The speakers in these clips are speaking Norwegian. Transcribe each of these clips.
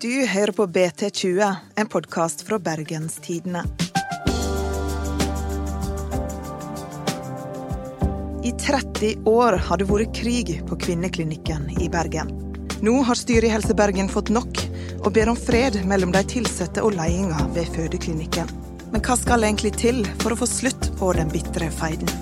Du hører på BT20, en podkast fra Bergens Tidende. I 30 år har det vært krig på kvinneklinikken i Bergen. Nå har styret i Helse Bergen fått nok, og ber om fred mellom de ansatte og ledelsen ved fødeklinikken. Men hva skal egentlig til for å få slutt på den bitre feiden?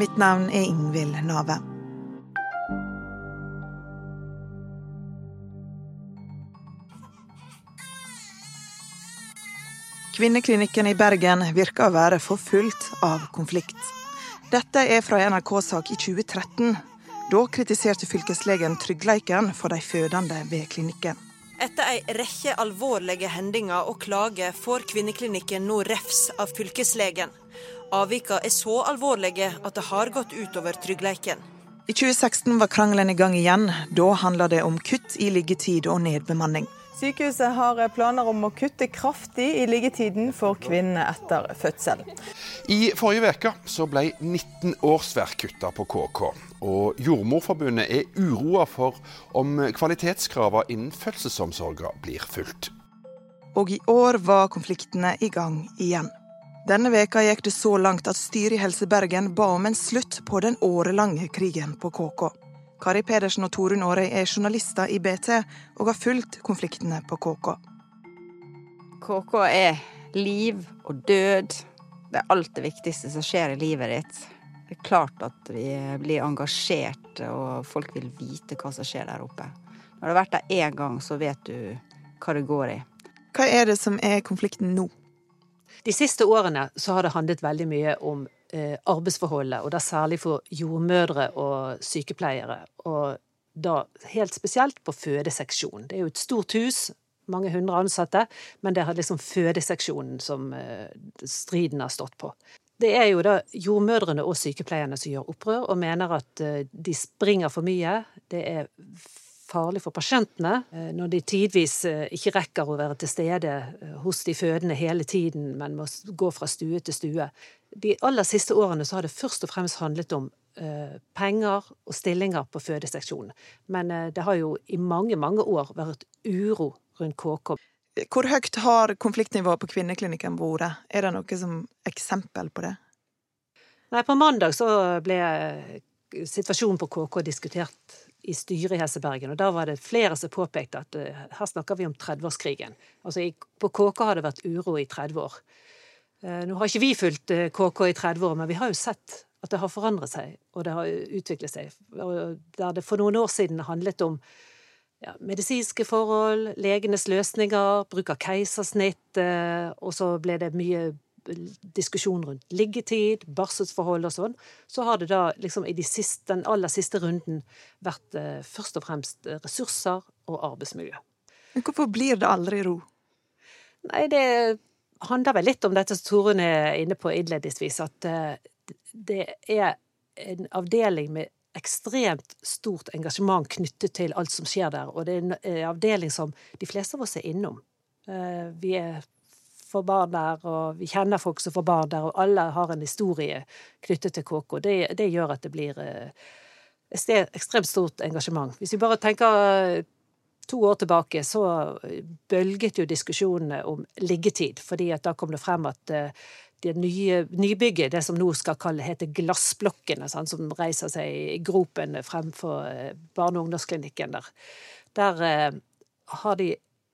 Mitt navn er Ingvild Nave. Kvinneklinikken i Bergen virker å være forfulgt av konflikt. Dette er fra en NRK-sak i 2013. Da kritiserte fylkeslegen tryggleiken for de fødende ved klinikken. Etter ei rekke alvorlige hendinger og klager får kvinneklinikken nå refs av fylkeslegen. Avvikene er så alvorlige at det har gått utover tryggleiken. I 2016 var krangelen i gang igjen. Da handla det om kutt i liggetid og nedbemanning. Sykehuset har planer om å kutte kraftig i liggetiden for kvinnene etter fødsel. I forrige uke så ble 19 årsverk kutta på KK. Og Jordmorforbundet er uroa for om kvalitetskravene innen fødselsomsorga blir fulgt. Og i år var konfliktene i gang igjen. Denne veka gikk det så langt at styret i Helse Bergen ba om en slutt på den årelange krigen på KK. Kari Pedersen og Torunn Aarøy er journalister i BT og har fulgt konfliktene på KK. KK er liv og død. Det er alt det viktigste som skjer i livet ditt. Det er klart at vi blir engasjert, og folk vil vite hva som skjer der oppe. Når du har vært der én gang, så vet du hva det går i. Hva er det som er konflikten nå? De siste årene så har det handlet veldig mye om arbeidsforholdet, og da særlig for jordmødre og sykepleiere. Og da helt spesielt på fødeseksjonen. Det er jo et stort hus, mange hundre ansatte, men det er liksom fødeseksjonen som eh, striden har stått på. Det er jo da jordmødrene og sykepleierne som gjør opprør, og mener at eh, de springer for mye. Det er farlig for pasientene eh, når de tidvis eh, ikke rekker å være til stede eh, hos de fødende hele tiden, men må gå fra stue til stue. De aller siste årene så har det først og fremst handlet om penger og stillinger på fødeseksjonen. Men det har jo i mange, mange år vært uro rundt KK. Hvor høyt har konfliktnivået på kvinneklinikken vært? Er det noe som eksempel på det? Nei, på mandag så ble situasjonen på KK diskutert i styret i Helse Bergen, og da var det flere som påpekte at uh, her snakker vi om 30-årskrigen. Altså på KK har det vært uro i 30 år. Uh, nå har ikke vi fulgt KK i 30 år, men vi har jo sett at det har forandret seg, og det har utviklet seg. Der det for noen år siden handlet om ja, medisinske forhold, legenes løsninger, bruk av keisersnitt, og så ble det mye diskusjon rundt liggetid, barselsforhold og sånn, så har det da liksom i de siste, den aller siste runden vært eh, først og fremst ressurser og arbeidsmiljø. Men hvorfor blir det aldri ro? Nei, det handler vel litt om dette som Torunn er inne på innledningsvis, at eh, det er en avdeling med ekstremt stort engasjement knyttet til alt som skjer der, og det er en avdeling som de fleste av oss er innom. Eh, vi er får barn der, og vi kjenner folk som får barn der, og alle har en historie knyttet til KK. Det, det gjør at det blir eh, et ekstremt stort engasjement. Hvis vi bare tenker eh, to år tilbake, så bølget jo diskusjonene om liggetid, fordi at da kom det frem at eh, det nye nybygget, det som nå skal kalle, hete Glassblokkene, sånn, som reiser seg i gropen fremfor barne- og ungdomsklinikken der, der har de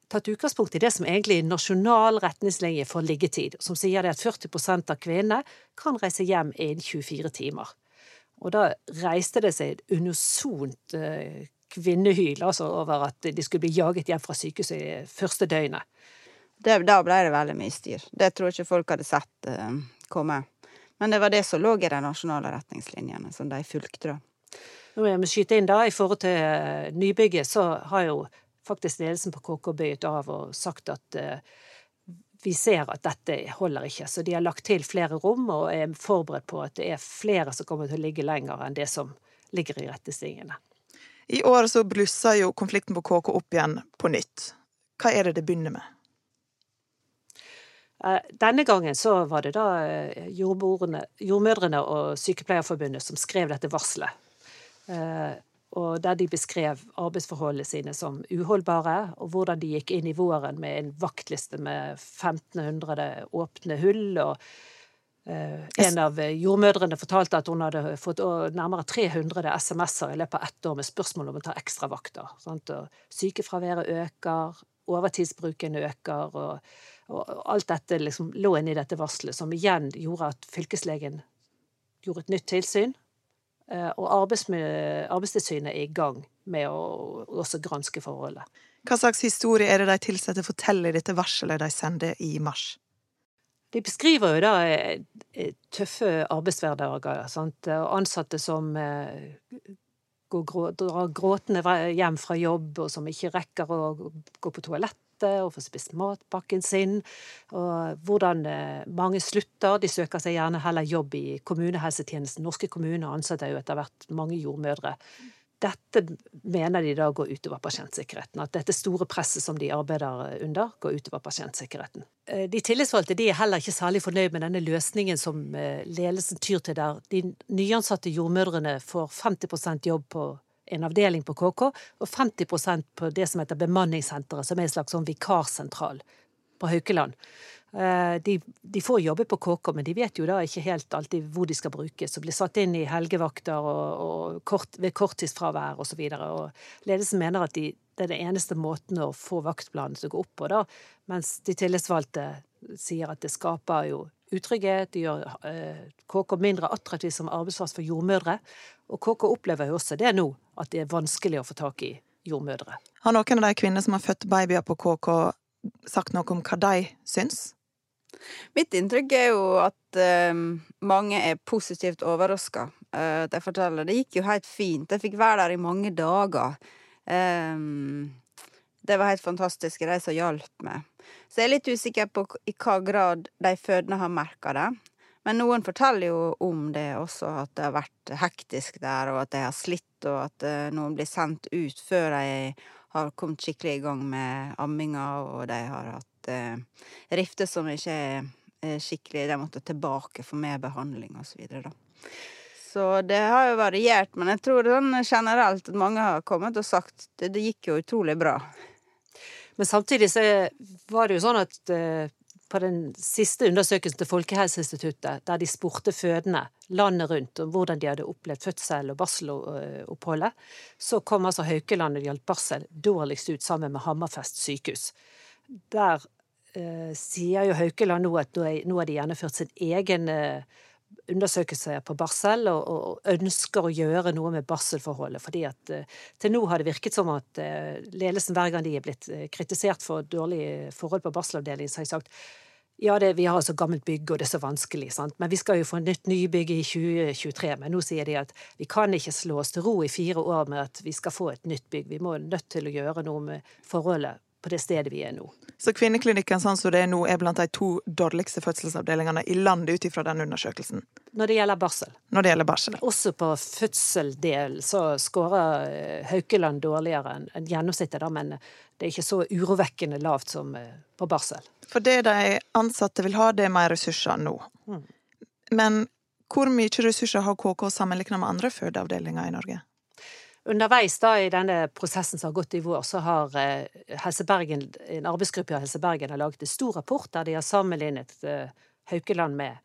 tatt utgangspunkt i det som egentlig er nasjonal retningslinje for liggetid, som sier at 40% av kvinnene kan reise hjem innen 24 timer. Og da reiste det seg et unisont eh, kvinnehyl altså over at de skulle bli jaget hjem fra sykehuset i første døgnet. Det, da ble det veldig mye styr. Det tror jeg ikke folk hadde sett uh, komme. Men det var det som lå i de nasjonale retningslinjene, som de fulgte, da. Nå må jeg skyte inn da, I forhold til eh, nybygget, så har jo faktisk ledelsen på KK bøyet av og sagt at uh, vi ser at dette holder ikke. Så de har lagt til flere rom og er forberedt på at det er flere som kommer til å ligge lenger enn det som ligger i retningslinjene. I år så blusser jo konflikten på KK opp igjen på nytt. Hva er det det begynner med? Eh, denne gangen så var det da eh, jordmødrene og Sykepleierforbundet som skrev dette varselet. og der de beskrev arbeidsforholdene sine som uholdbare, og hvordan de gikk inn i våren med en vaktliste med 1500 åpne hull. og eh, en av jordmødrene fortalte at hun hadde fått nærmere 300 SMS-er i løpet av ett år med spørsmål om å ta ekstravakter. Sykefraværet øker, overtidsbruken øker, og, og alt dette liksom lå inne i dette varselet, som igjen gjorde at fylkeslegen gjorde et nytt tilsyn Eh, og Arbeidstilsynet er i gang med å også granske forholdet. Hva slags historie er det de ansatte forteller i dette varselet de sender i mars? De beskriver jo da eh, eh, tøffe arbeidshverdager. Sant? Ansatte som drar gråtende hjem fra jobb, og som ikke rekker å gå på toalettet og få spist matpakken sin. Og hvordan eh, mange slutter. De søker seg gjerne heller jobb i kommunehelsetjenesten. Norske kommuner ansetter jo etter hvert mange jordmødre. Dette mener de da går utover pasientsikkerheten. At dette store presset som de arbeider under, går utover pasientsikkerheten. Eh, de tillitsvalgte de er heller ikke særlig fornøyd med denne løsningen som eh, ledelsen tyr til, der de nyansatte jordmødrene får 50% jobb på en avdeling på KK, og 50% på det som heter Bemanningssenteret, som er en slags sånn vikarsentral på Haukeland. Eh, de, de, får jobbe på KK, men de vet jo da ikke helt alltid hvor de skal brukes, og blir satt inn i helgevakter og, og kort, ved korttidsfravær osv. Ledelsen mener at de, det er den eneste måten å få vaktplanen til å gå opp på, da, mens de tillitsvalgte sier at det skaper jo utrygghet, de gjør eh, KK mindre attraktiv som arbeidsplass for jordmødre. Og KK opplever jo også det nå, at det er vanskelig å få tak i jordmødre. Har noen av de kvinner som har født babyer på KK, sagt noe om hva de syns? Mitt inntrykk er jo at uh, mange er positivt overraska. Uh, de forteller det gikk jo helt fint. jeg fikk være der i mange dager. Um, det var helt fantastisk, de som hjalp meg. Så jeg er litt usikker på i hva grad de fødende har merka det. Men noen forteller jo om det også, at det har vært hektisk der, og at de har slitt, og at uh, noen blir sendt ut før de har kommet skikkelig i gang med amminga, og de har hatt rifter som ikke er skikkelig De måtte tilbake for mer behandling og så. Så det har jo variert, men jeg tror sånn generelt at mange har kommet og sagt det, det gikk jo utrolig bra. Men samtidig så var det jo sånn at på den siste undersøkelsen til Folkehelseinstituttet, der de spurte fødende landet rundt om hvordan de hadde opplevd fødsel og barseloppholdet, så kom altså Haukeland når det gjaldt barsel, dårligst ut sammen med Hammerfest sykehus. Der eh, sier jo Haukeland nå at nå har de gjennomført sin egen eh, undersøkelse på barsel, og, og, ønsker å gjøre noe med barselforholdet. fordi at uh, til nå har det virket som at ledelsen hver gang de er blitt kritisert for dårlige forhold på barselavdelingen, så har de sagt ja, det, vi har altså gammelt bygg, og det er så vanskelig, sant? men vi skal jo få nytt nybygg i 2023. Men nå sier de at vi kan ikke slå oss til ro i fire år med at vi skal få et nytt bygg. Vi må nødt til å gjøre noe med forholdet på det stedet vi er nå. Så kvinneklinikken sånn som det er nå, er blant de to dårligste fødselsavdelingene i landet ut ifra den undersøkelsen? Når det gjelder barsel. Når det gjelder barsel. Også på fødseldel så skårer eh, Haukeland dårligere enn gjennomsnittet, da, men det er ikke så urovekkende lavt som eh, på barsel. For det de ansatte vil ha, det er mer ressurser nå. Mm. Men hvor mye ressurser har KK sammenlignet med andre fødeavdelinger i Norge? Underveis da i denne prosessen som har gått i vår, så har eh, Bergen, en arbeidsgruppe av Helse Bergen har laget en stor rapport der de har sammenlignet eh, Haukeland med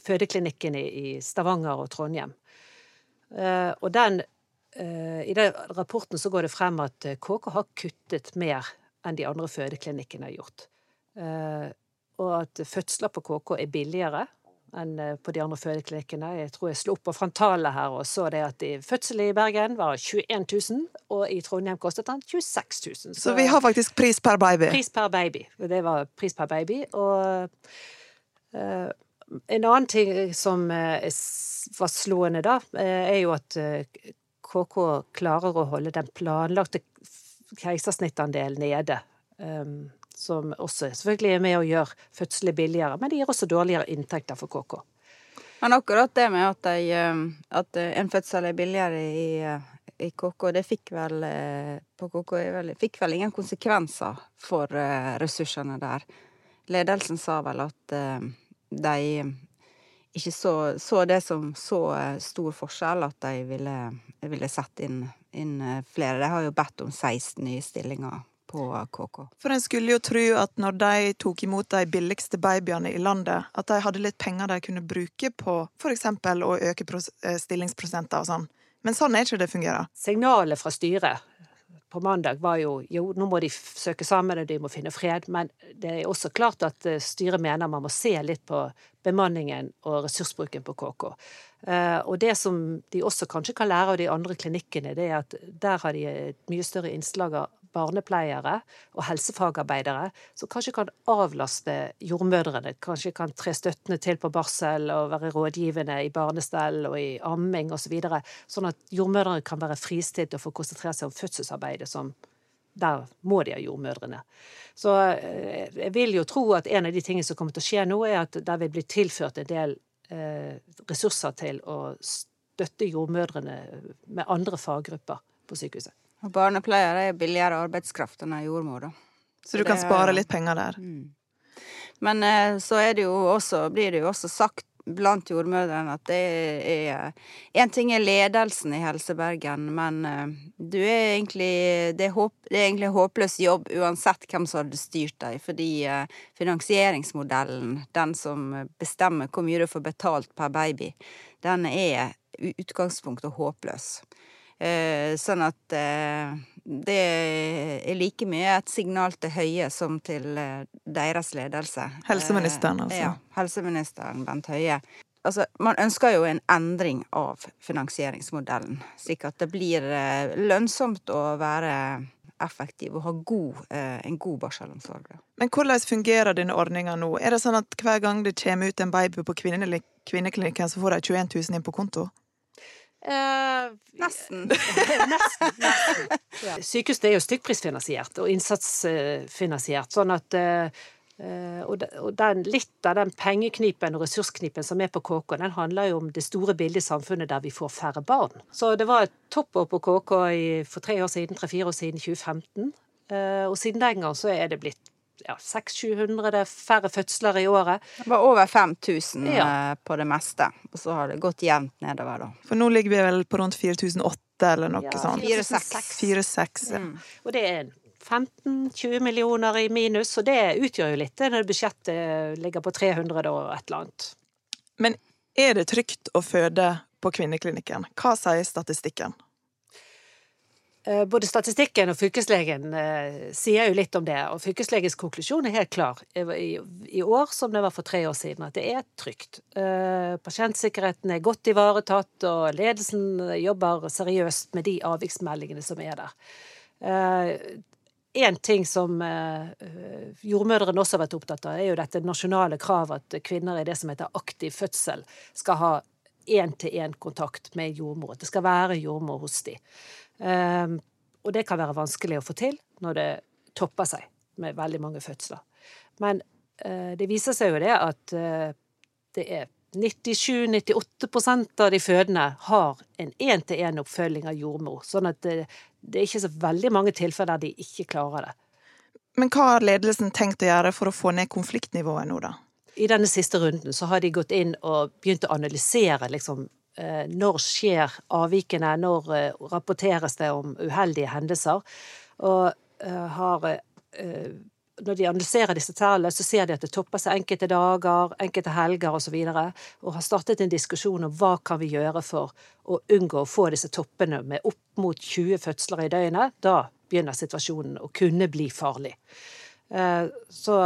fødeklinikken i Stavanger og Trondheim. Eh, og den, i den rapporten så går det frem at KK har kuttet mer enn de andre fødeklinikkene har gjort. Og at fødsler på KK er billigere enn eh, på de andre fødeklinikkene. Jeg tror jeg slo opp på frontalet her og så det at fødsel i Bergen var 21 000, og i Trondheim kostet den 26 000. Så, så vi har faktisk pris per baby? Pris per baby. Det var pris per baby. Og uh, en annen ting som uh, var slående da, uh, er jo at KK klarer å holde den planlagte keisersnittandelen nede. Um, som også selvfølgelig er med å gjøre fødsler billigere, men det gir også dårligere inntekter for KK. Men akkurat det med at, de, eh, at en fødsel er billigere i, eh, i KK, det fikk vel eh, KK fikk vel ingen konsekvenser for ressursene der. Ledelsen sa vel at de ikke så, så det som så eh, stor forskjell at de ville, ville sette inn, inn flere. De har jo bedt om 16 nye stillinger på KK. For en skulle jo tro at når de tok imot de billigste babyene i landet, at de hadde litt penger de kunne bruke på f.eks. å øke stillingsprosenter og sånn. Men sånn er ikke det fungerer. Signalet fra styret på mandag var jo jo, nå må de søke sammen og de må finne fred, men det er også klart at eh, styret mener man må se litt på bemanningen og ressursbruken på KK. Eh, og det som de også kanskje kan lære av de andre klinikkene, det er at der har de et mye større innslag av barnepleiere og helsefagarbeidere som kanskje kan avlaste jordmødrene. Kanskje kan tre støttende til på barsel og være rådgivende i barnestell og i amming osv. Så videre, sånn at jordmødrene kan være fristilt og få konsentrere seg om fødselsarbeidet, som der må de ha jordmødrene. Så eh, jeg vil jo tro at en av de tingene som kommer til å skje nå, er at der vil bli tilført en del eh, ressurser til å støtte jordmødrene med andre faggrupper på sykehuset. Og barnepleiere er billigere arbeidskraft enn ei jordmor, da. Så, du kan det, spare litt penger der. Mm. Men eh, så er det jo også, blir det jo også sagt blant jordmødrene at det er En ting er ledelsen i Helsebergen, men eh, du er egentlig det, er håp, det er egentlig håpløs jobb uansett hvem som hadde styrt deg, fordi eh, finansieringsmodellen, den som bestemmer hvor mye du får betalt per baby, den er i utgangspunktet håpløs. Eh, sånn at eh, det er like mye et signal til Høie som til eh, deres ledelse. Helseministeren, altså. Ja. Helseministeren Bent Høie. Altså, man ønsker jo en endring av finansieringsmodellen, slik at det blir lønnsomt å være effektiv og ha god, en god barselomsorg. Men hvordan fungerer denne ordninga nå? Er det sånn at hver gang det kommer ut en baby på kvinneklinikken, så får de 21 000 inn på konto? Eh, nesten. nesten. nesten. Ja. Sykehusene er jo stykkprisfinansiert og innsatsfinansiert, sånn at Uh, og den, litt av den pengeknipen og ressursknipen som er på KK, den handler jo om det store bildet i samfunnet der vi får færre barn. Så det var et toppår på KK for tre år siden, tre-fire år siden, 2015. Uh, og siden den gang så er det blitt ja, 600-700 færre fødsler i året. Det var over 5000 ja. Eh, på det meste, og så har det gått jevnt nedover, da. For nå ligger vi vel på rundt 4008 eller noe ja, sånt? 4-6. Ja. Mm. Og det er 15-20 millioner i minus, og det utgjør jo litt når budsjettet ligger på 300 og et eller annet. Men er det trygt å føde på kvinneklinikken? Hva sier statistikken? Eh, både statistikken og fylkeslegen eh, sier jo litt om det, og fylkeslegens konklusjon er helt klar i, år som det var for tre år siden, at det er trygt. Eh, pasientsikkerheten er godt ivaretatt, og ledelsen jobber seriøst med de avviksmeldingene som er der. En ting som jordmødrene også har vært opptatt av, er jo dette nasjonale kravet at kvinner i det som heter aktiv fødsel skal ha én-til-én-kontakt med jordmor. At det skal være jordmor hos dem. Um, og det kan være vanskelig å få til når det topper seg med veldig mange fødsler. Men uh, det viser seg jo det at uh, det er 97-98 av de fødende har en én-til-én-oppfølging av jordmor. Sånn at det, det, er ikke så veldig mange tilfeller der de ikke klarer det. Men hva har ledelsen tenkt å gjøre for å få ned konfliktnivået nå, da? I denne siste runden så har de gått inn og begynt å analysere liksom, Eh, når skjer avvikene, når eh, rapporteres det om uheldige hendelser. Og eh, har når de analyserer disse tallene, så ser de at det topper seg enkelte dager, enkelte helger osv. Og, så og har startet en diskusjon om hva kan vi gjøre for å unngå å få disse toppene med opp mot 20 fødsler i døgnet. Da begynner situasjonen å kunne bli farlig. Så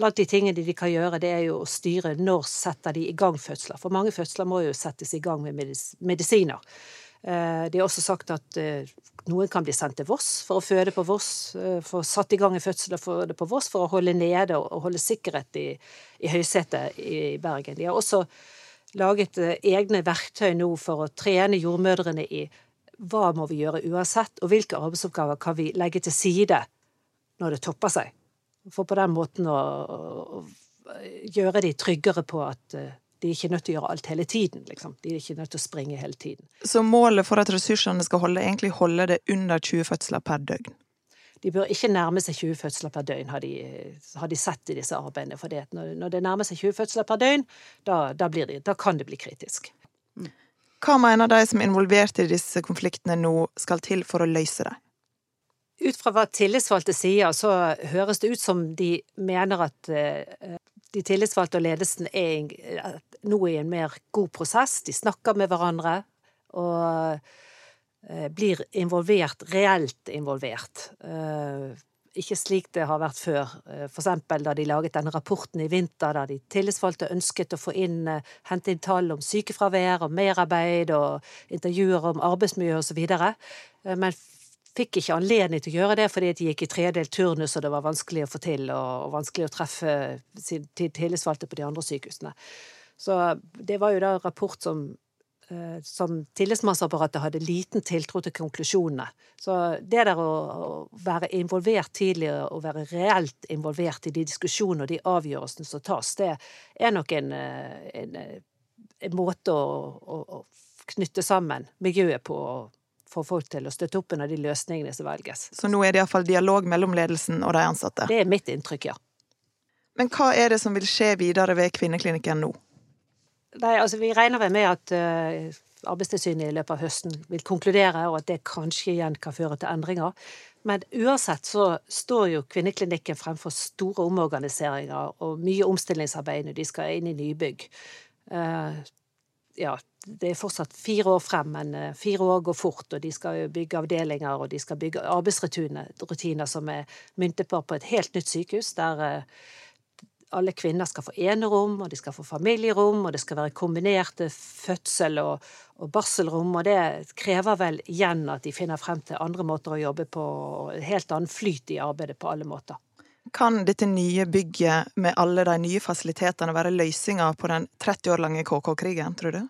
Blant de tingene de kan gjøre, det er jo å styre når setter de i gang fødsler. For mange fødsler må jo settes i gang med medisiner. Det de har også sagt at eh, noen kan bli sendt til Voss for å føde på Voss. Eh, få satt i gang en fødsel og føde på Voss for å holde nede og holde sikkerhet i, i høysetet i Bergen. De har også laget egne verktøy nå for å trene jordmødrene i hva må vi gjøre uansett, og hvilke arbeidsoppgaver kan vi legge til side når det topper seg. For på den måten å, å gjøre de tryggere på at eh, de er ikke nødt til å gjøre alt hele tiden. Liksom. De er ikke nødt til å springe hele tiden. Så målet for at ressursene skal holde, egentlig holde det under 20 fødsler per døgn? de bør ikke nærme seg 20 fødsler per døgn, har de, har de sett i disse arbeidene. For når, når, det nærmer seg 20 fødsler per døgn, da, da, de, da kan det bli kritisk. Hva mener de som er involvert i disse konfliktene nå skal til for å løse dem? Ut fra hva tillitsvalgte sier, så høres det ut som de mener at uh, de tillitsvalgte og ledelsen er nå i en mer god prosess. De snakker med hverandre og uh, blir involvert, reelt involvert. Uh, ikke slik det har vært før. Eksempel da de laget denne rapporten i vinter, da de tillitsvalgte ønsket å få inn, hente inn tall om sykefravær og merarbeid og intervjuer om arbeidsmiljø osv. Men fikk ikke anledning til å gjøre det fordi de gikk i tredelt turnus, og det var vanskelig å få til, og, og vanskelig å treffe sin tillitsvalgte på de andre sykehusene. Så det var jo da rapport som, eh, som tillitsmannsapparatet hadde liten tiltro til konklusjonene. Så det der å, være involvert tidligere, og være reelt involvert i de diskusjonene og de avgjørelsene som tas, det er nok en, eh, en, en måte å, å, å knytte sammen miljøet på få folk til å støtte opp under de løsningene som velges. Så nå er det iallfall dialog mellom ledelsen og de ansatte? Det er mitt inntrykk, ja. Men hva er det som vil skje videre ved kvinneklinikken nå? Nei, altså Vi regner vel med at uh, Arbeidstilsynet i løpet av høsten vil konkludere, og at det kanskje igjen kan føre til endringer. Men uansett så står jo kvinneklinikken fremfor store omorganiseringer og mye omstillingsarbeid når de skal inn i nybygg. Ja, det er fortsatt fire år frem, men eh, fire år går fort. Og de skal bygge avdelinger, og de skal bygge arbeidsrutiner som er myntet på på et helt nytt sykehus, der eh, alle kvinner skal få enerom, og de skal få familierom, og det skal være kombinerte fødsel- og, og barselrom. Og det krever vel igjen at de finner frem til andre måter å jobbe på, og helt annen flyt i arbeidet på alle måter. Kan dette nye bygget med alle de nye fasilitetene være løsninga på den 30 år lange KK-krigen, tror du?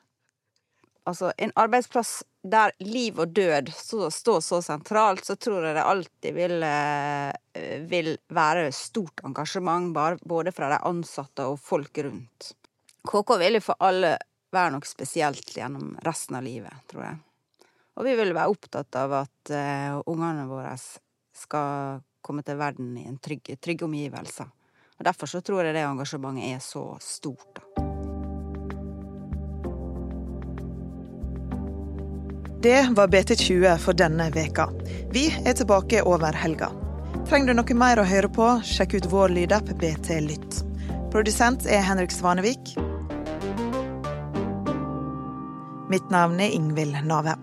Altså, en arbeidsplass der liv og død står så sentralt, så tror jeg det alltid vil, eh, vil være stort engasjement, både fra de ansatte og folk rundt. KK vil jo for alle være noe spesielt gjennom resten av livet, tror jeg. Og vi vil være opptatt av at uh, ungene våre skal komme til verden i en trygg, trygge omgivelser. Og Derfor så tror jeg det engasjementet er så stort. da. Det var BT20 for denne veka. Vi er tilbake over helga. Trenger du noe mer å høre på, sjekk ut vår lydapp BT Lytt. Produsent er Henrik Svanevik. Mitt navn er Ingvild Nave.